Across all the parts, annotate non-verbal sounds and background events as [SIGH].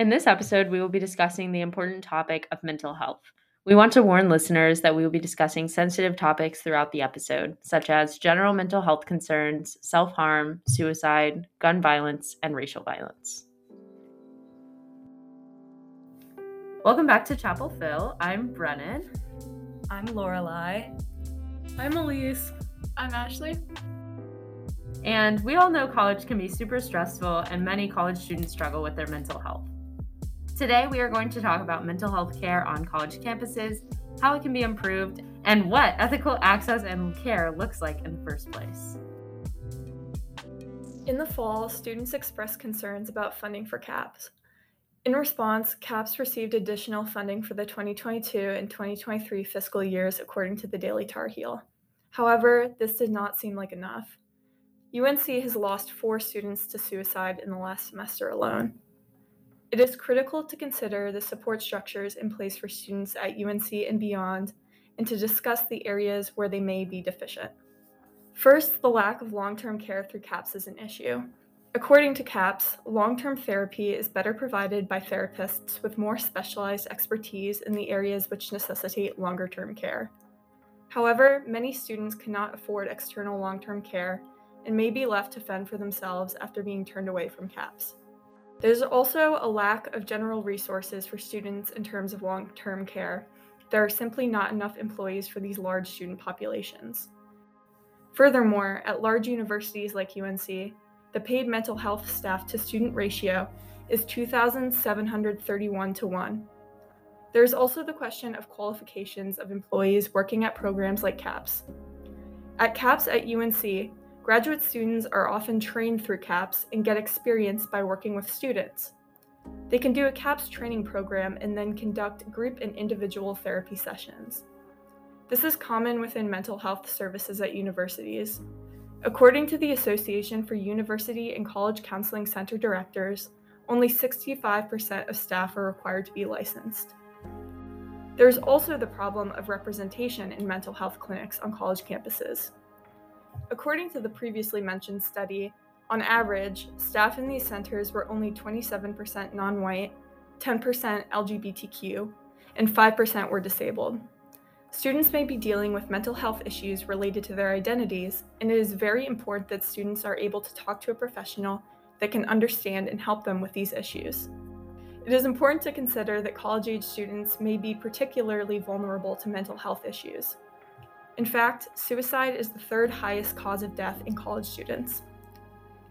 In this episode, we will be discussing the important topic of mental health. We want to warn listeners that we will be discussing sensitive topics throughout the episode, such as general mental health concerns, self harm, suicide, gun violence, and racial violence. Welcome back to Chapel Phil. I'm Brennan. I'm Lorelai. I'm Elise. I'm Ashley. And we all know college can be super stressful, and many college students struggle with their mental health. Today, we are going to talk about mental health care on college campuses, how it can be improved, and what ethical access and care looks like in the first place. In the fall, students expressed concerns about funding for CAPS. In response, CAPS received additional funding for the 2022 and 2023 fiscal years, according to the Daily Tar Heel. However, this did not seem like enough. UNC has lost four students to suicide in the last semester alone. It is critical to consider the support structures in place for students at UNC and beyond, and to discuss the areas where they may be deficient. First, the lack of long term care through CAPS is an issue. According to CAPS, long term therapy is better provided by therapists with more specialized expertise in the areas which necessitate longer term care. However, many students cannot afford external long term care and may be left to fend for themselves after being turned away from CAPS. There's also a lack of general resources for students in terms of long term care. There are simply not enough employees for these large student populations. Furthermore, at large universities like UNC, the paid mental health staff to student ratio is 2,731 to 1. There's also the question of qualifications of employees working at programs like CAPS. At CAPS at UNC, Graduate students are often trained through CAPS and get experience by working with students. They can do a CAPS training program and then conduct group and individual therapy sessions. This is common within mental health services at universities. According to the Association for University and College Counseling Center Directors, only 65% of staff are required to be licensed. There's also the problem of representation in mental health clinics on college campuses. According to the previously mentioned study, on average, staff in these centers were only 27% non white, 10% LGBTQ, and 5% were disabled. Students may be dealing with mental health issues related to their identities, and it is very important that students are able to talk to a professional that can understand and help them with these issues. It is important to consider that college age students may be particularly vulnerable to mental health issues. In fact, suicide is the third highest cause of death in college students.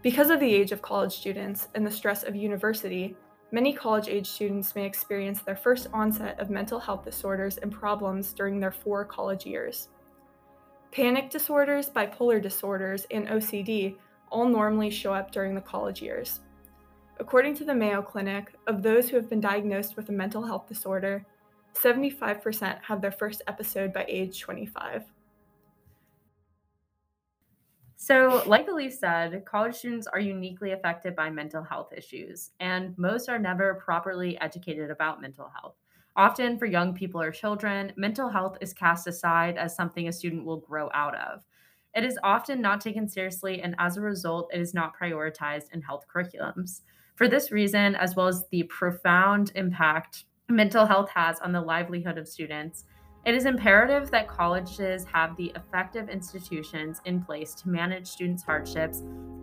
Because of the age of college students and the stress of university, many college age students may experience their first onset of mental health disorders and problems during their four college years. Panic disorders, bipolar disorders, and OCD all normally show up during the college years. According to the Mayo Clinic, of those who have been diagnosed with a mental health disorder, 75% have their first episode by age 25. So, like Elise said, college students are uniquely affected by mental health issues, and most are never properly educated about mental health. Often, for young people or children, mental health is cast aside as something a student will grow out of. It is often not taken seriously, and as a result, it is not prioritized in health curriculums. For this reason, as well as the profound impact mental health has on the livelihood of students, it is imperative that colleges have the effective institutions in place to manage students' hardships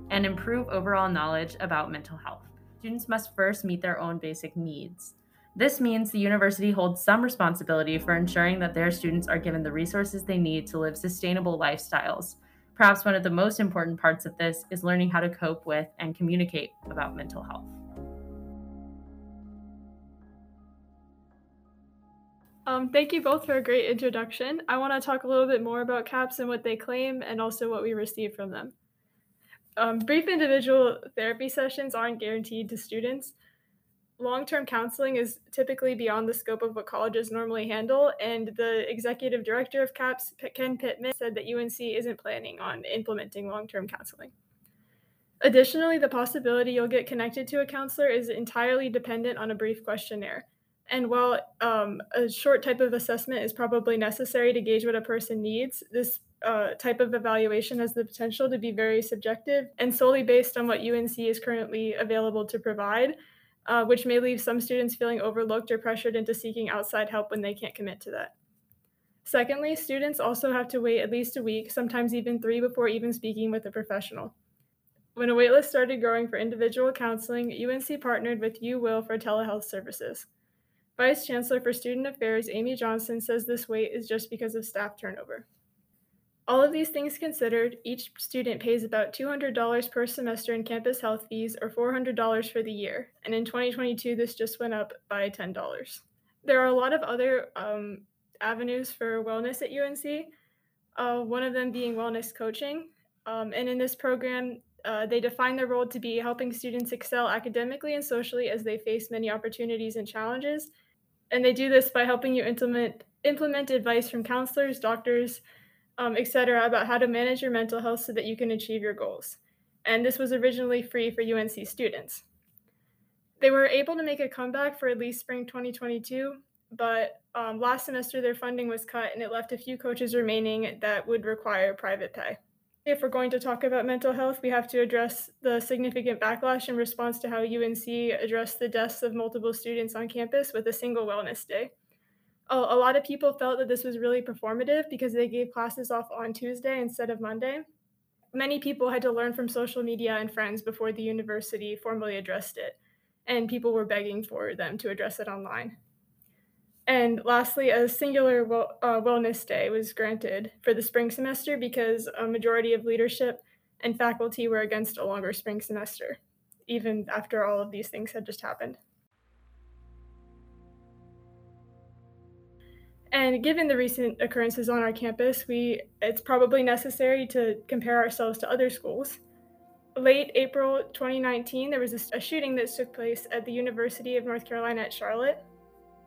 and improve overall knowledge about mental health. Students must first meet their own basic needs. This means the university holds some responsibility for ensuring that their students are given the resources they need to live sustainable lifestyles. Perhaps one of the most important parts of this is learning how to cope with and communicate about mental health. Um, thank you both for a great introduction. I want to talk a little bit more about CAPS and what they claim and also what we receive from them. Um, brief individual therapy sessions aren't guaranteed to students. Long term counseling is typically beyond the scope of what colleges normally handle, and the executive director of CAPS, Ken Pittman, said that UNC isn't planning on implementing long term counseling. Additionally, the possibility you'll get connected to a counselor is entirely dependent on a brief questionnaire. And while um, a short type of assessment is probably necessary to gauge what a person needs, this uh, type of evaluation has the potential to be very subjective and solely based on what UNC is currently available to provide. uh, which may leave some students feeling overlooked or pressured into seeking outside help when they can't commit to that. Secondly, students also have to wait at least a week, sometimes even three, before even speaking with a professional. When a waitlist started growing for individual counseling, UNC partnered with UWill for telehealth services. Vice Chancellor for Student Affairs Amy Johnson says this wait is just because of staff turnover. All of these things considered, each student pays about $200 per semester in campus health fees or $400 for the year, and in 2022, this just went up by $10. There are a lot of other um, avenues for wellness at UNC, uh, one of them being wellness coaching. Um, and in this program, uh, they define their role to be helping students excel academically and socially as they face many opportunities and challenges. And they do this by helping you implement, implement advice from counselors, doctors, um, etc., about how to manage your mental health so that you can achieve your goals. And this was originally free for UNC students. They were able to make a comeback for at least spring 2022, but um, last semester their funding was cut and it left a few coaches remaining that would require private pay. If we're going to talk about mental health, we have to address the significant backlash in response to how UNC addressed the deaths of multiple students on campus with a single wellness day a, a lot of people felt that this was really performative because they gave classes off on Tuesday instead of Monday. Many people had to learn from social media and friends before the university formally addressed it, and people were begging for them to address it online. And lastly, a singular well, uh, wellness day was granted for the spring semester because a majority of leadership and faculty were against a longer spring semester, even after all of these things had just happened. And given the recent occurrences on our campus, we it's probably necessary to compare ourselves to other schools. Late April 2019, there was a, a shooting that took place at the University of North Carolina at Charlotte.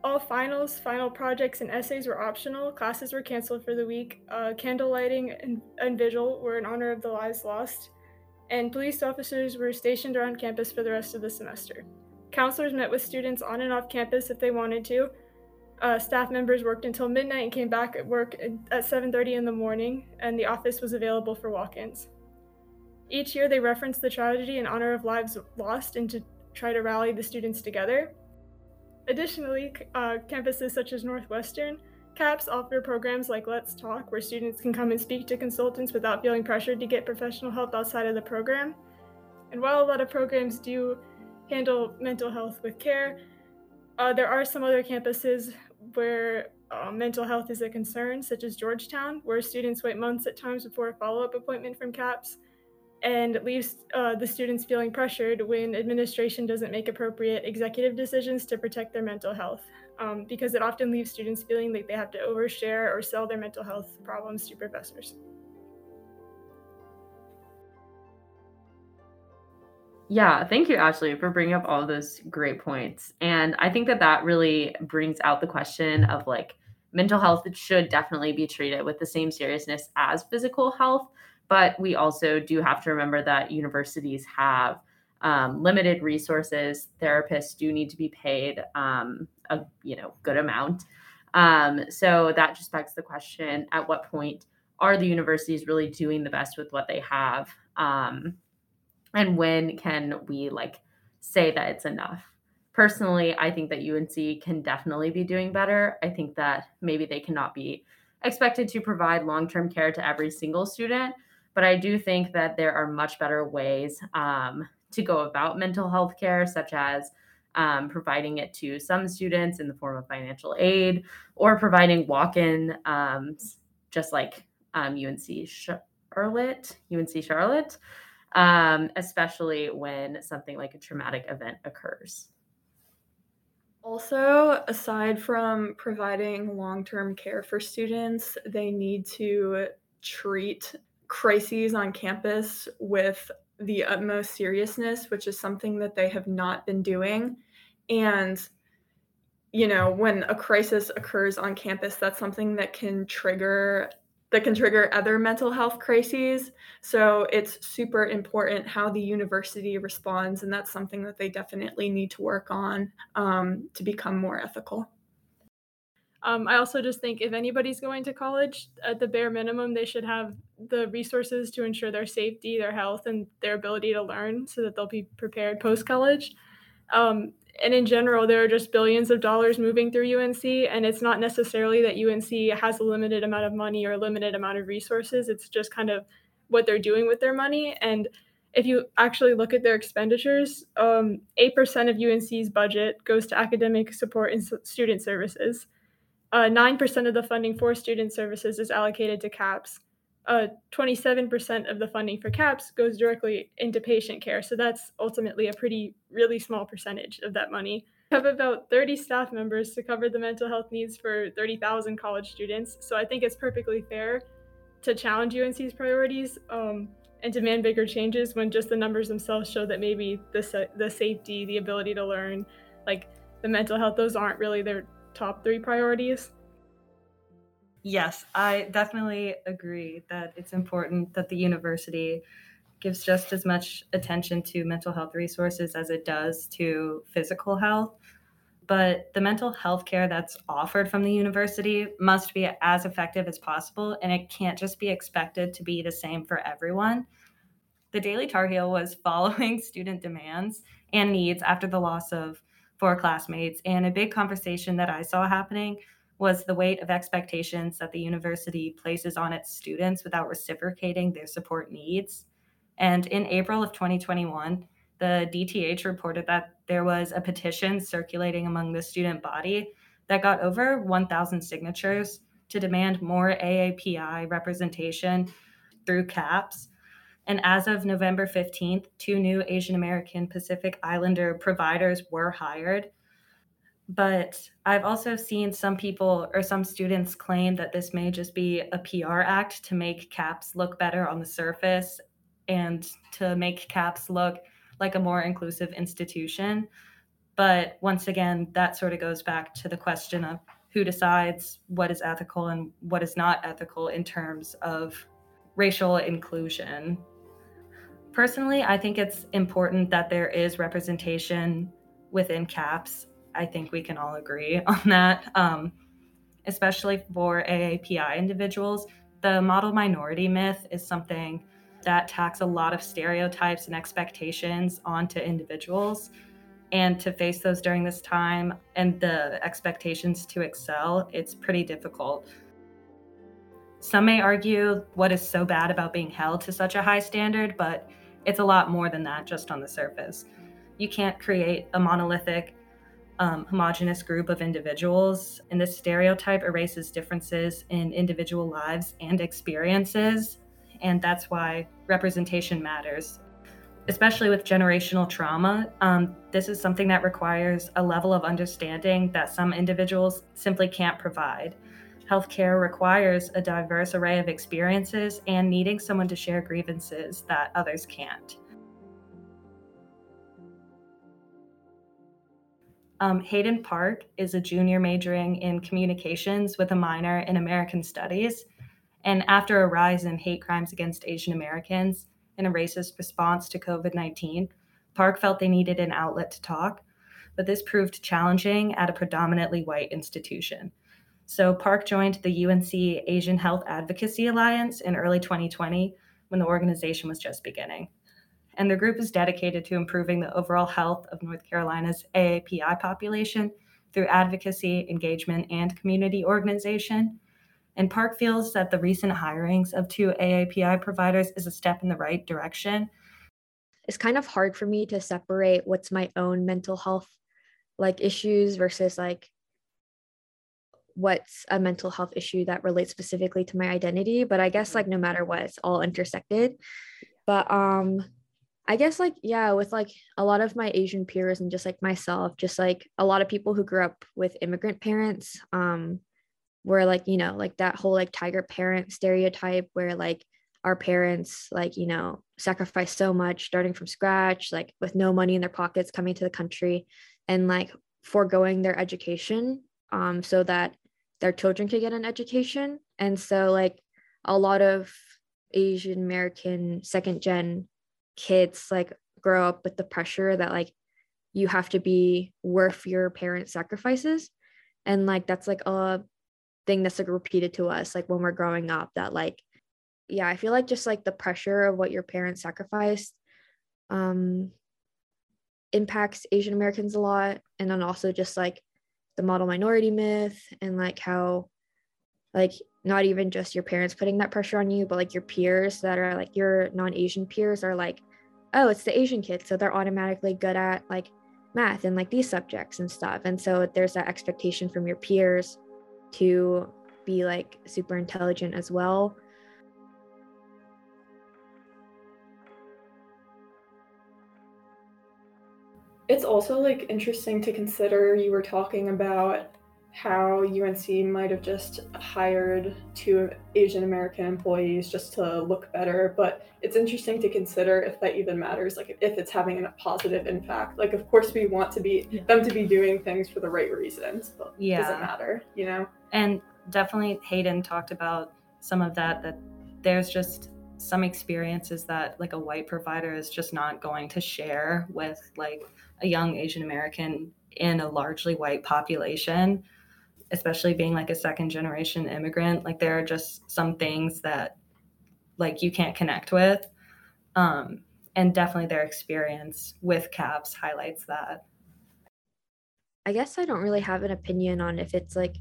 All finals, final projects, and essays were optional. Classes were canceled for the week. Uh, candle lighting and, and vigil were in honor of the lives lost. And police officers were stationed around campus for the rest of the semester. Counselors met with students on and off campus if they wanted to, uh, staff members worked until midnight and came back at work at 7:30 in the morning, and the office was available for walk-ins. Each year, they referenced the tragedy in honor of lives lost and to try to rally the students together. Additionally, uh, campuses such as Northwestern CAPS offer programs like Let's Talk, where students can come and speak to consultants without feeling pressured to get professional help outside of the program. And while a lot of programs do handle mental health with care, uh, there are some other campuses where uh, mental health is a concern, such as Georgetown, where students wait months at times before a follow up appointment from CAPS, and leaves uh, the students feeling pressured when administration doesn't make appropriate executive decisions to protect their mental health, um, because it often leaves students feeling like they have to overshare or sell their mental health problems to professors. Yeah, thank you, Ashley, for bringing up all those great points. And I think that that really brings out the question of like mental health should definitely be treated with the same seriousness as physical health. But we also do have to remember that universities have um, limited resources. Therapists do need to be paid um, a you know good amount. Um, so that just begs the question: At what point are the universities really doing the best with what they have? Um, and when can we like say that it's enough personally i think that unc can definitely be doing better i think that maybe they cannot be expected to provide long-term care to every single student but i do think that there are much better ways um, to go about mental health care such as um, providing it to some students in the form of financial aid or providing walk-in um, just like unc um, charlotte unc charlotte um, especially when something like a traumatic event occurs. Also, aside from providing long term care for students, they need to treat crises on campus with the utmost seriousness, which is something that they have not been doing. And, you know, when a crisis occurs on campus, that's something that can trigger that can trigger other mental health crises. So it's super important how the university responds, and that's something that they definitely need to work on um, to become more ethical. Um, I also just think if anybody's going to college, at the bare minimum, they should have the resources to ensure their safety, their health, and their ability to learn so that they'll be prepared post college. Um, and in general, there are just billions of dollars moving through UNC, and it's not necessarily that UNC has a limited amount of money or a limited amount of resources. It's just kind of what they're doing with their money. And if you actually look at their expenditures, um, 8% of UNC's budget goes to academic support and student services. Uh, 9% of the funding for student services is allocated to CAPS uh, 27% of the funding for CAPS goes directly into patient care. So that's ultimately a pretty, really small percentage of that money. We have about 30 staff members to cover the mental health needs for 30,000 college students. So I think it's perfectly fair to challenge UNC's priorities um, and demand bigger changes when just the numbers themselves show that maybe the, the safety, the ability to learn, like the mental health, those aren't really their top three priorities. Yes, I definitely agree that it's important that the university gives just as much attention to mental health resources as it does to physical health. But the mental health care that's offered from the university must be as effective as possible, and it can't just be expected to be the same for everyone. The Daily Tar Heel was [LAUGHS] following student demands and needs after the loss of four classmates, and a big conversation that I saw happening was the weight of expectations that the university places on its students without reciprocating their support needs. And in April of 2021, the DTH reported that there was a petition circulating among the student body that got over 1,000 signatures to demand more AAPI representation through CAPS. And as of November 15th, two new Asian American Pacific Islander providers were hired but I've also seen some people or some students claim that this may just be a PR act to make CAPS look better on the surface and to make CAPS look like a more inclusive institution. But once again, that sort of goes back to the question of who decides what is ethical and what is not ethical in terms of racial inclusion. Personally, I think it's important that there is representation within CAPS I think we can all agree [LAUGHS] on that. Um, especially for AAPI individuals, the model minority myth is something that tacks a lot of stereotypes and expectations onto individuals. And to face those during this time and the expectations to excel, it's pretty difficult. Some may argue what is so bad about being held to such a high standard, but it's a lot more than that just on the surface. You can't create a monolithic um, homogenous group of individuals, and this stereotype erases differences in individual lives and experiences. And that's why representation matters. Especially with generational trauma, um, this is something that requires a level of understanding that some individuals simply can't provide. Healthcare requires a diverse array of experiences and needing someone to share grievances that others can't. Um, Hayden Park is a junior majoring in communications with a minor in American Studies. And after a rise in hate crimes against Asian Americans and a racist response to COVID 19, Park felt they needed an outlet to talk, but this proved challenging at a predominantly white institution. So Park joined the UNC Asian Health Advocacy Alliance in early 2020 when the organization was just beginning and the group is dedicated to improving the overall health of North Carolina's AAPI population through advocacy, engagement, and community organization. And Park feels that the recent hirings of two AAPI providers is a step in the right direction. It's kind of hard for me to separate what's my own mental health like issues versus like what's a mental health issue that relates specifically to my identity but i guess like no matter what it's all intersected. But um I guess like yeah, with like a lot of my Asian peers and just like myself, just like a lot of people who grew up with immigrant parents, um, where like, you know, like that whole like tiger parent stereotype where like our parents like, you know, sacrifice so much starting from scratch, like with no money in their pockets coming to the country and like foregoing their education um so that their children could get an education. And so like a lot of Asian American second gen kids like grow up with the pressure that like you have to be worth your parents' sacrifices. And like that's like a thing that's like repeated to us like when we're growing up that like yeah, I feel like just like the pressure of what your parents sacrificed um impacts Asian Americans a lot. And then also just like the model minority myth and like how like not even just your parents putting that pressure on you, but like your peers that are like your non-Asian peers are like, oh, it's the Asian kids. So they're automatically good at like math and like these subjects and stuff. And so there's that expectation from your peers to be like super intelligent as well. It's also like interesting to consider you were talking about how UNC might have just hired two Asian American employees just to look better, but it's interesting to consider if that even matters, like if it's having a positive impact. Like, of course, we want to be yeah. them to be doing things for the right reasons, but yeah. doesn't matter, you know? And definitely, Hayden talked about some of that. That there's just some experiences that like a white provider is just not going to share with like a young Asian American in a largely white population especially being like a second generation immigrant. Like there are just some things that like you can't connect with. Um, and definitely their experience with caps highlights that. I guess i don't really have an opinion on if it's like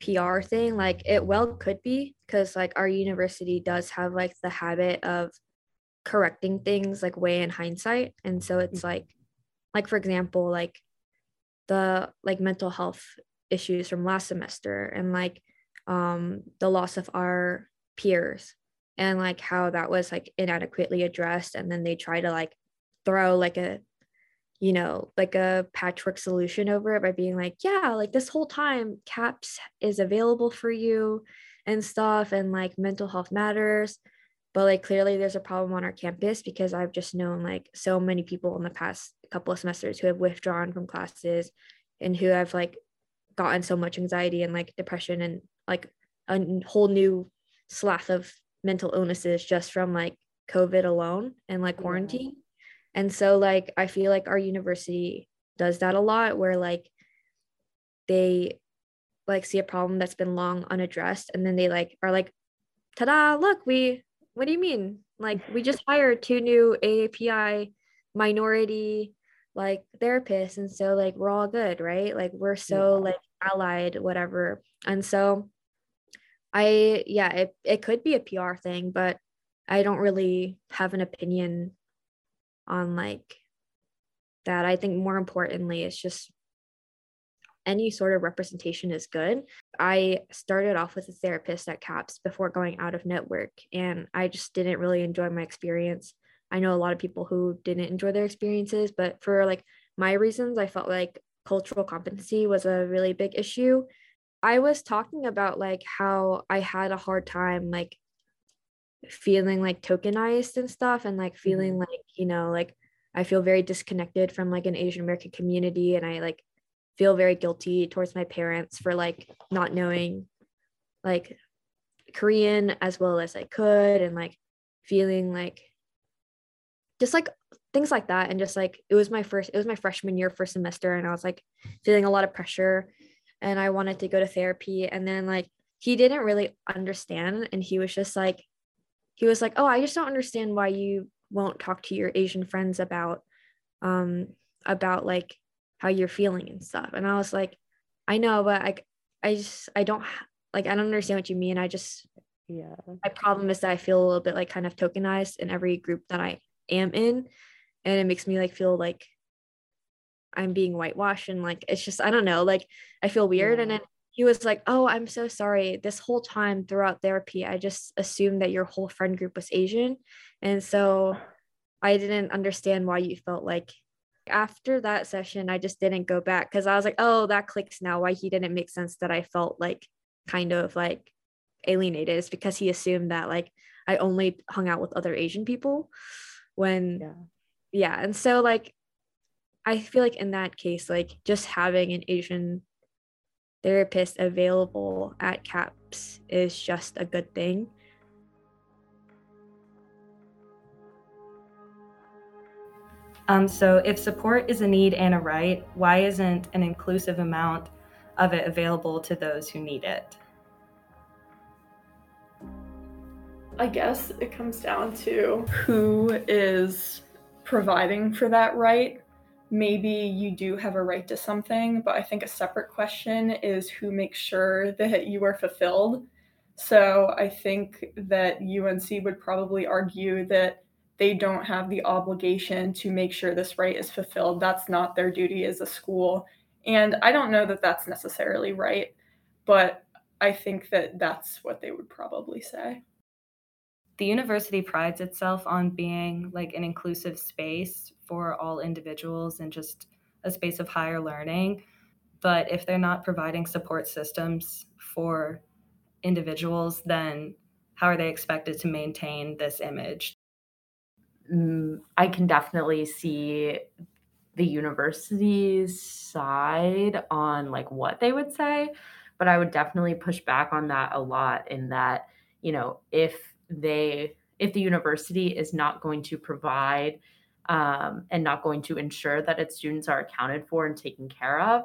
pr thing like it well could be because like our university does have like the habit of correcting things like way in hindsight and so it's mm. like like for example like the like mental health issues from last semester and like um the loss of our peers and like how that was like inadequately addressed and then they try to like throw like a you know like a patchwork solution over it by being like yeah like this whole time caps is available for you and stuff and like mental health matters but like clearly there's a problem on our campus because i've just known like so many people in the past couple of semesters who have withdrawn from classes and who have like gotten so much anxiety and like depression and like a whole new swath of mental illnesses just from like COVID alone and like quarantine. And so like I feel like our university does that a lot where like they like see a problem that's been long unaddressed and then they like are like ta-da look we what do you mean? Like we just hired two new API minority like therapists and so like we're all good right? Like we're so like allied whatever. And so i yeah it, it could be a pr thing but i don't really have an opinion on like that. I think more importantly it's just any sort of representation is good. I started off with a therapist at caps before going out of network and i just didn't really enjoy my experience. I know a lot of people who didn't enjoy their experiences but for like my reasons i felt like cultural competency was a really big issue. I was talking about like how I had a hard time like feeling like tokenized and stuff and like feeling mm-hmm. like, you know, like I feel very disconnected from like an Asian American community and I like feel very guilty towards my parents for like not knowing like Korean as well as I could and like feeling like just like things like that and just like it was my first it was my freshman year first semester and i was like feeling a lot of pressure and i wanted to go to therapy and then like he didn't really understand and he was just like he was like oh i just don't understand why you won't talk to your asian friends about um about like how you're feeling and stuff. And i was like i know but like i just i don't like i don't understand what you mean. I just yeah. my problem is that i feel a little bit like kind of tokenized in every group that i am in and it makes me like feel like I'm being whitewashed and like it's just I don't know like I feel weird. Yeah. and then he was like oh I'm so sorry. This whole time throughout therapy I just assumed that your whole friend group was Asian. And so I didn't understand why you felt like after that session I just didn't go back cuz I was like oh that clicks now. Why he didn't make sense that I felt like kind of like alienated is because he assumed that like I only hung out with other Asian people when yeah. Yeah and so like i feel like in that case like just having an asian therapist available at caps is just a good thing um, so if support is a need and a right why isn't an inclusive amount of it available to those who need it i guess it comes down to who is providing for that right. Maybe you do have a right to something, but I think a separate question is who makes sure that you are fulfilled. So I think that UNC would probably argue that they don't have the obligation to make sure this right is fulfilled. That's not their duty as a school. And I don't know that that's necessarily right, but I think that that's what they would probably say. The university prides itself on being like an inclusive space for all individuals and just a space of higher learning. But if they're not providing support systems for individuals, then how are they expected to maintain this image? Mm, I can definitely see the university's side on like what they would say, but I would definitely push back on that a lot in that, you know, if they if the university is not going to provide um, and not going to ensure that its students are accounted for and taken care of,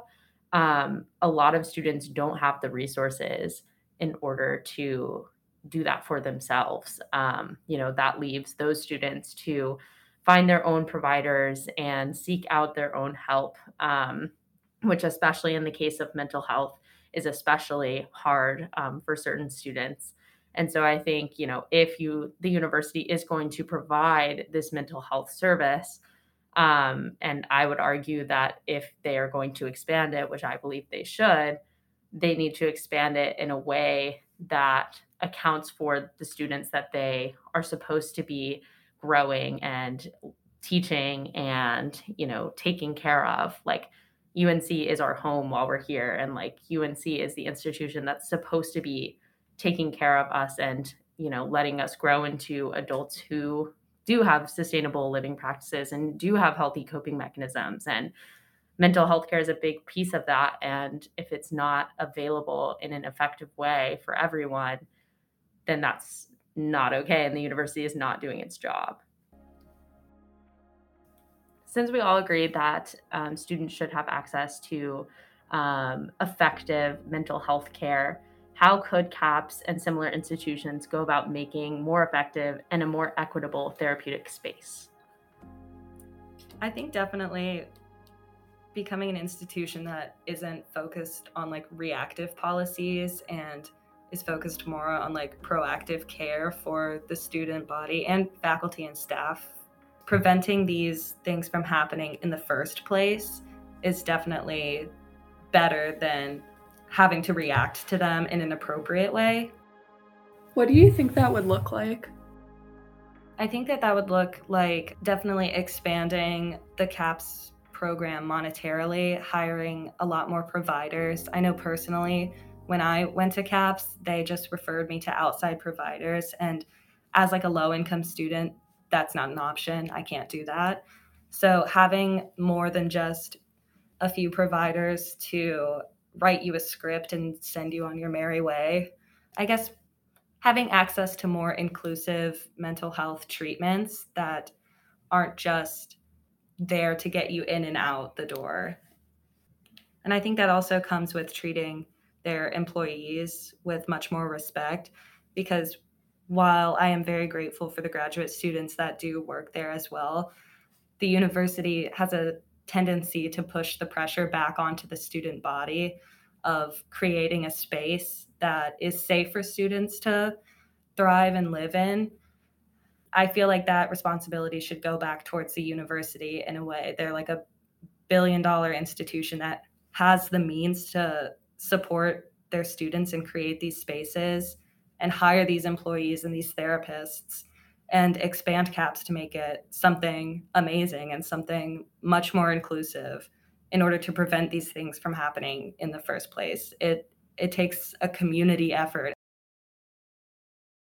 um, a lot of students don't have the resources in order to do that for themselves. Um, you know, that leaves those students to find their own providers and seek out their own help, um, which, especially in the case of mental health, is especially hard um, for certain students. And so I think, you know, if you the university is going to provide this mental health service, um, and I would argue that if they are going to expand it, which I believe they should, they need to expand it in a way that accounts for the students that they are supposed to be growing and teaching and you know taking care of. Like UNC is our home while we're here and like UNC is the institution that's supposed to be taking care of us and you know letting us grow into adults who do have sustainable living practices and do have healthy coping mechanisms. And mental health care is a big piece of that. And if it's not available in an effective way for everyone then that's not okay and the university is not doing its job. Since we all agree that um, students should have access to um, effective mental health care how could CAPS and similar institutions go about making more effective and a more equitable therapeutic space? I think definitely becoming an institution that isn't focused on like reactive policies and is focused more on like proactive care for the student body and faculty and staff. Preventing these things from happening in the first place is definitely better than having to react to them in an appropriate way. What do you think that would look like? I think that that would look like definitely expanding the CAPS program monetarily, hiring a lot more providers. I know personally, when I went to CAPS, they just referred me to outside providers. And as like a low income student, that's not an option. I can't do that. So having more than just a few providers to write you a script and send you on your merry way. I guess having access to more inclusive mental health treatments that aren't just there to get you in and out the door. And I think that also comes with treating their employees with much more respect because while I am very grateful for the graduate students that do work there as well, the university has a tendency to push the pressure back onto the student body of creating a space that is safe for students to thrive and live in. I feel like that responsibility should go back towards the university in a way. They're like a billion dollar institution that has the means to support their students and create these spaces and hire these employees and these therapists and expand CAPS to make it something amazing and something much more inclusive in order to prevent these things from happening in the first place. It it takes a community effort.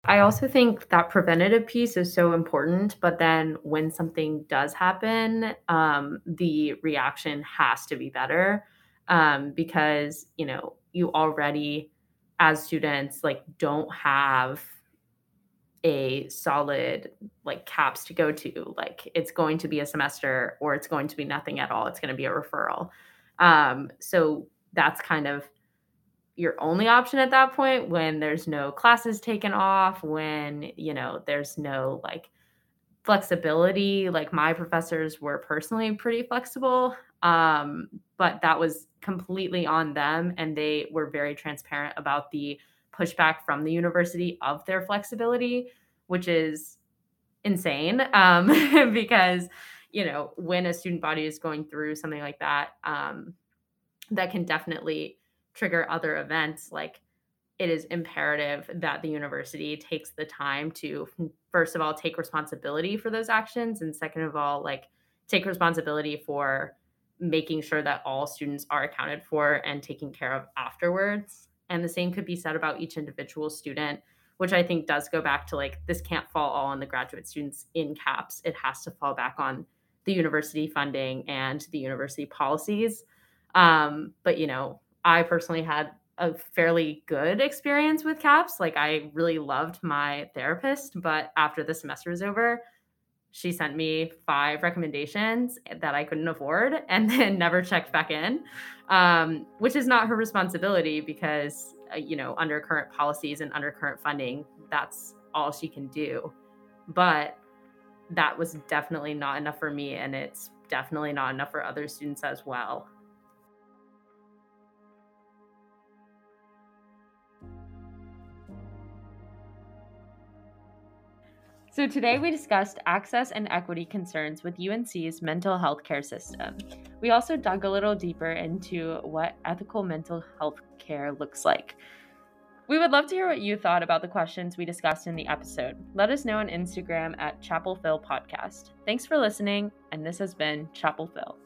I also think that preventative piece is so important, but then when something does happen, um, the reaction has to be better um, because you know you already, as students, like don't have a solid like caps to go to like it's going to be a semester or it's going to be nothing at all it's going to be a referral um, so that's kind of your only option at that point when there's no classes taken off when you know there's no like flexibility, like my professors were personally pretty flexible, um, but that was completely on them. And they were very transparent about the pushback from the university of their flexibility, which is insane um, [LAUGHS] because, you know, when a student body is going through something like that, um, that can definitely trigger other events like it is imperative that the university takes the time to first of all take responsibility for those actions and second of all like take responsibility for making sure that all students are accounted for and taken care of afterwards and the same could be said about each individual student which i think does go back to like this can't fall all on the graduate students in caps it has to fall back on the university funding and the university policies um, but you know i personally had a fairly good experience with CAPS. Like I really loved my therapist, but after the semester was over, she sent me five recommendations that I couldn't afford [LAUGHS] and then never checked back in, um, which is not her responsibility because, uh, you know, under current policies and under current funding, that's all she can do. But that was definitely not enough for me. And it's definitely not enough for other students as well. So, today we discussed access and equity concerns with UNC's mental health care system. We also dug a little deeper into what ethical mental health care looks like. We would love to hear what you thought about the questions we discussed in the episode. Let us know on Instagram at Chapel Phil Podcast. Thanks for listening, and this has been Chapel Phil.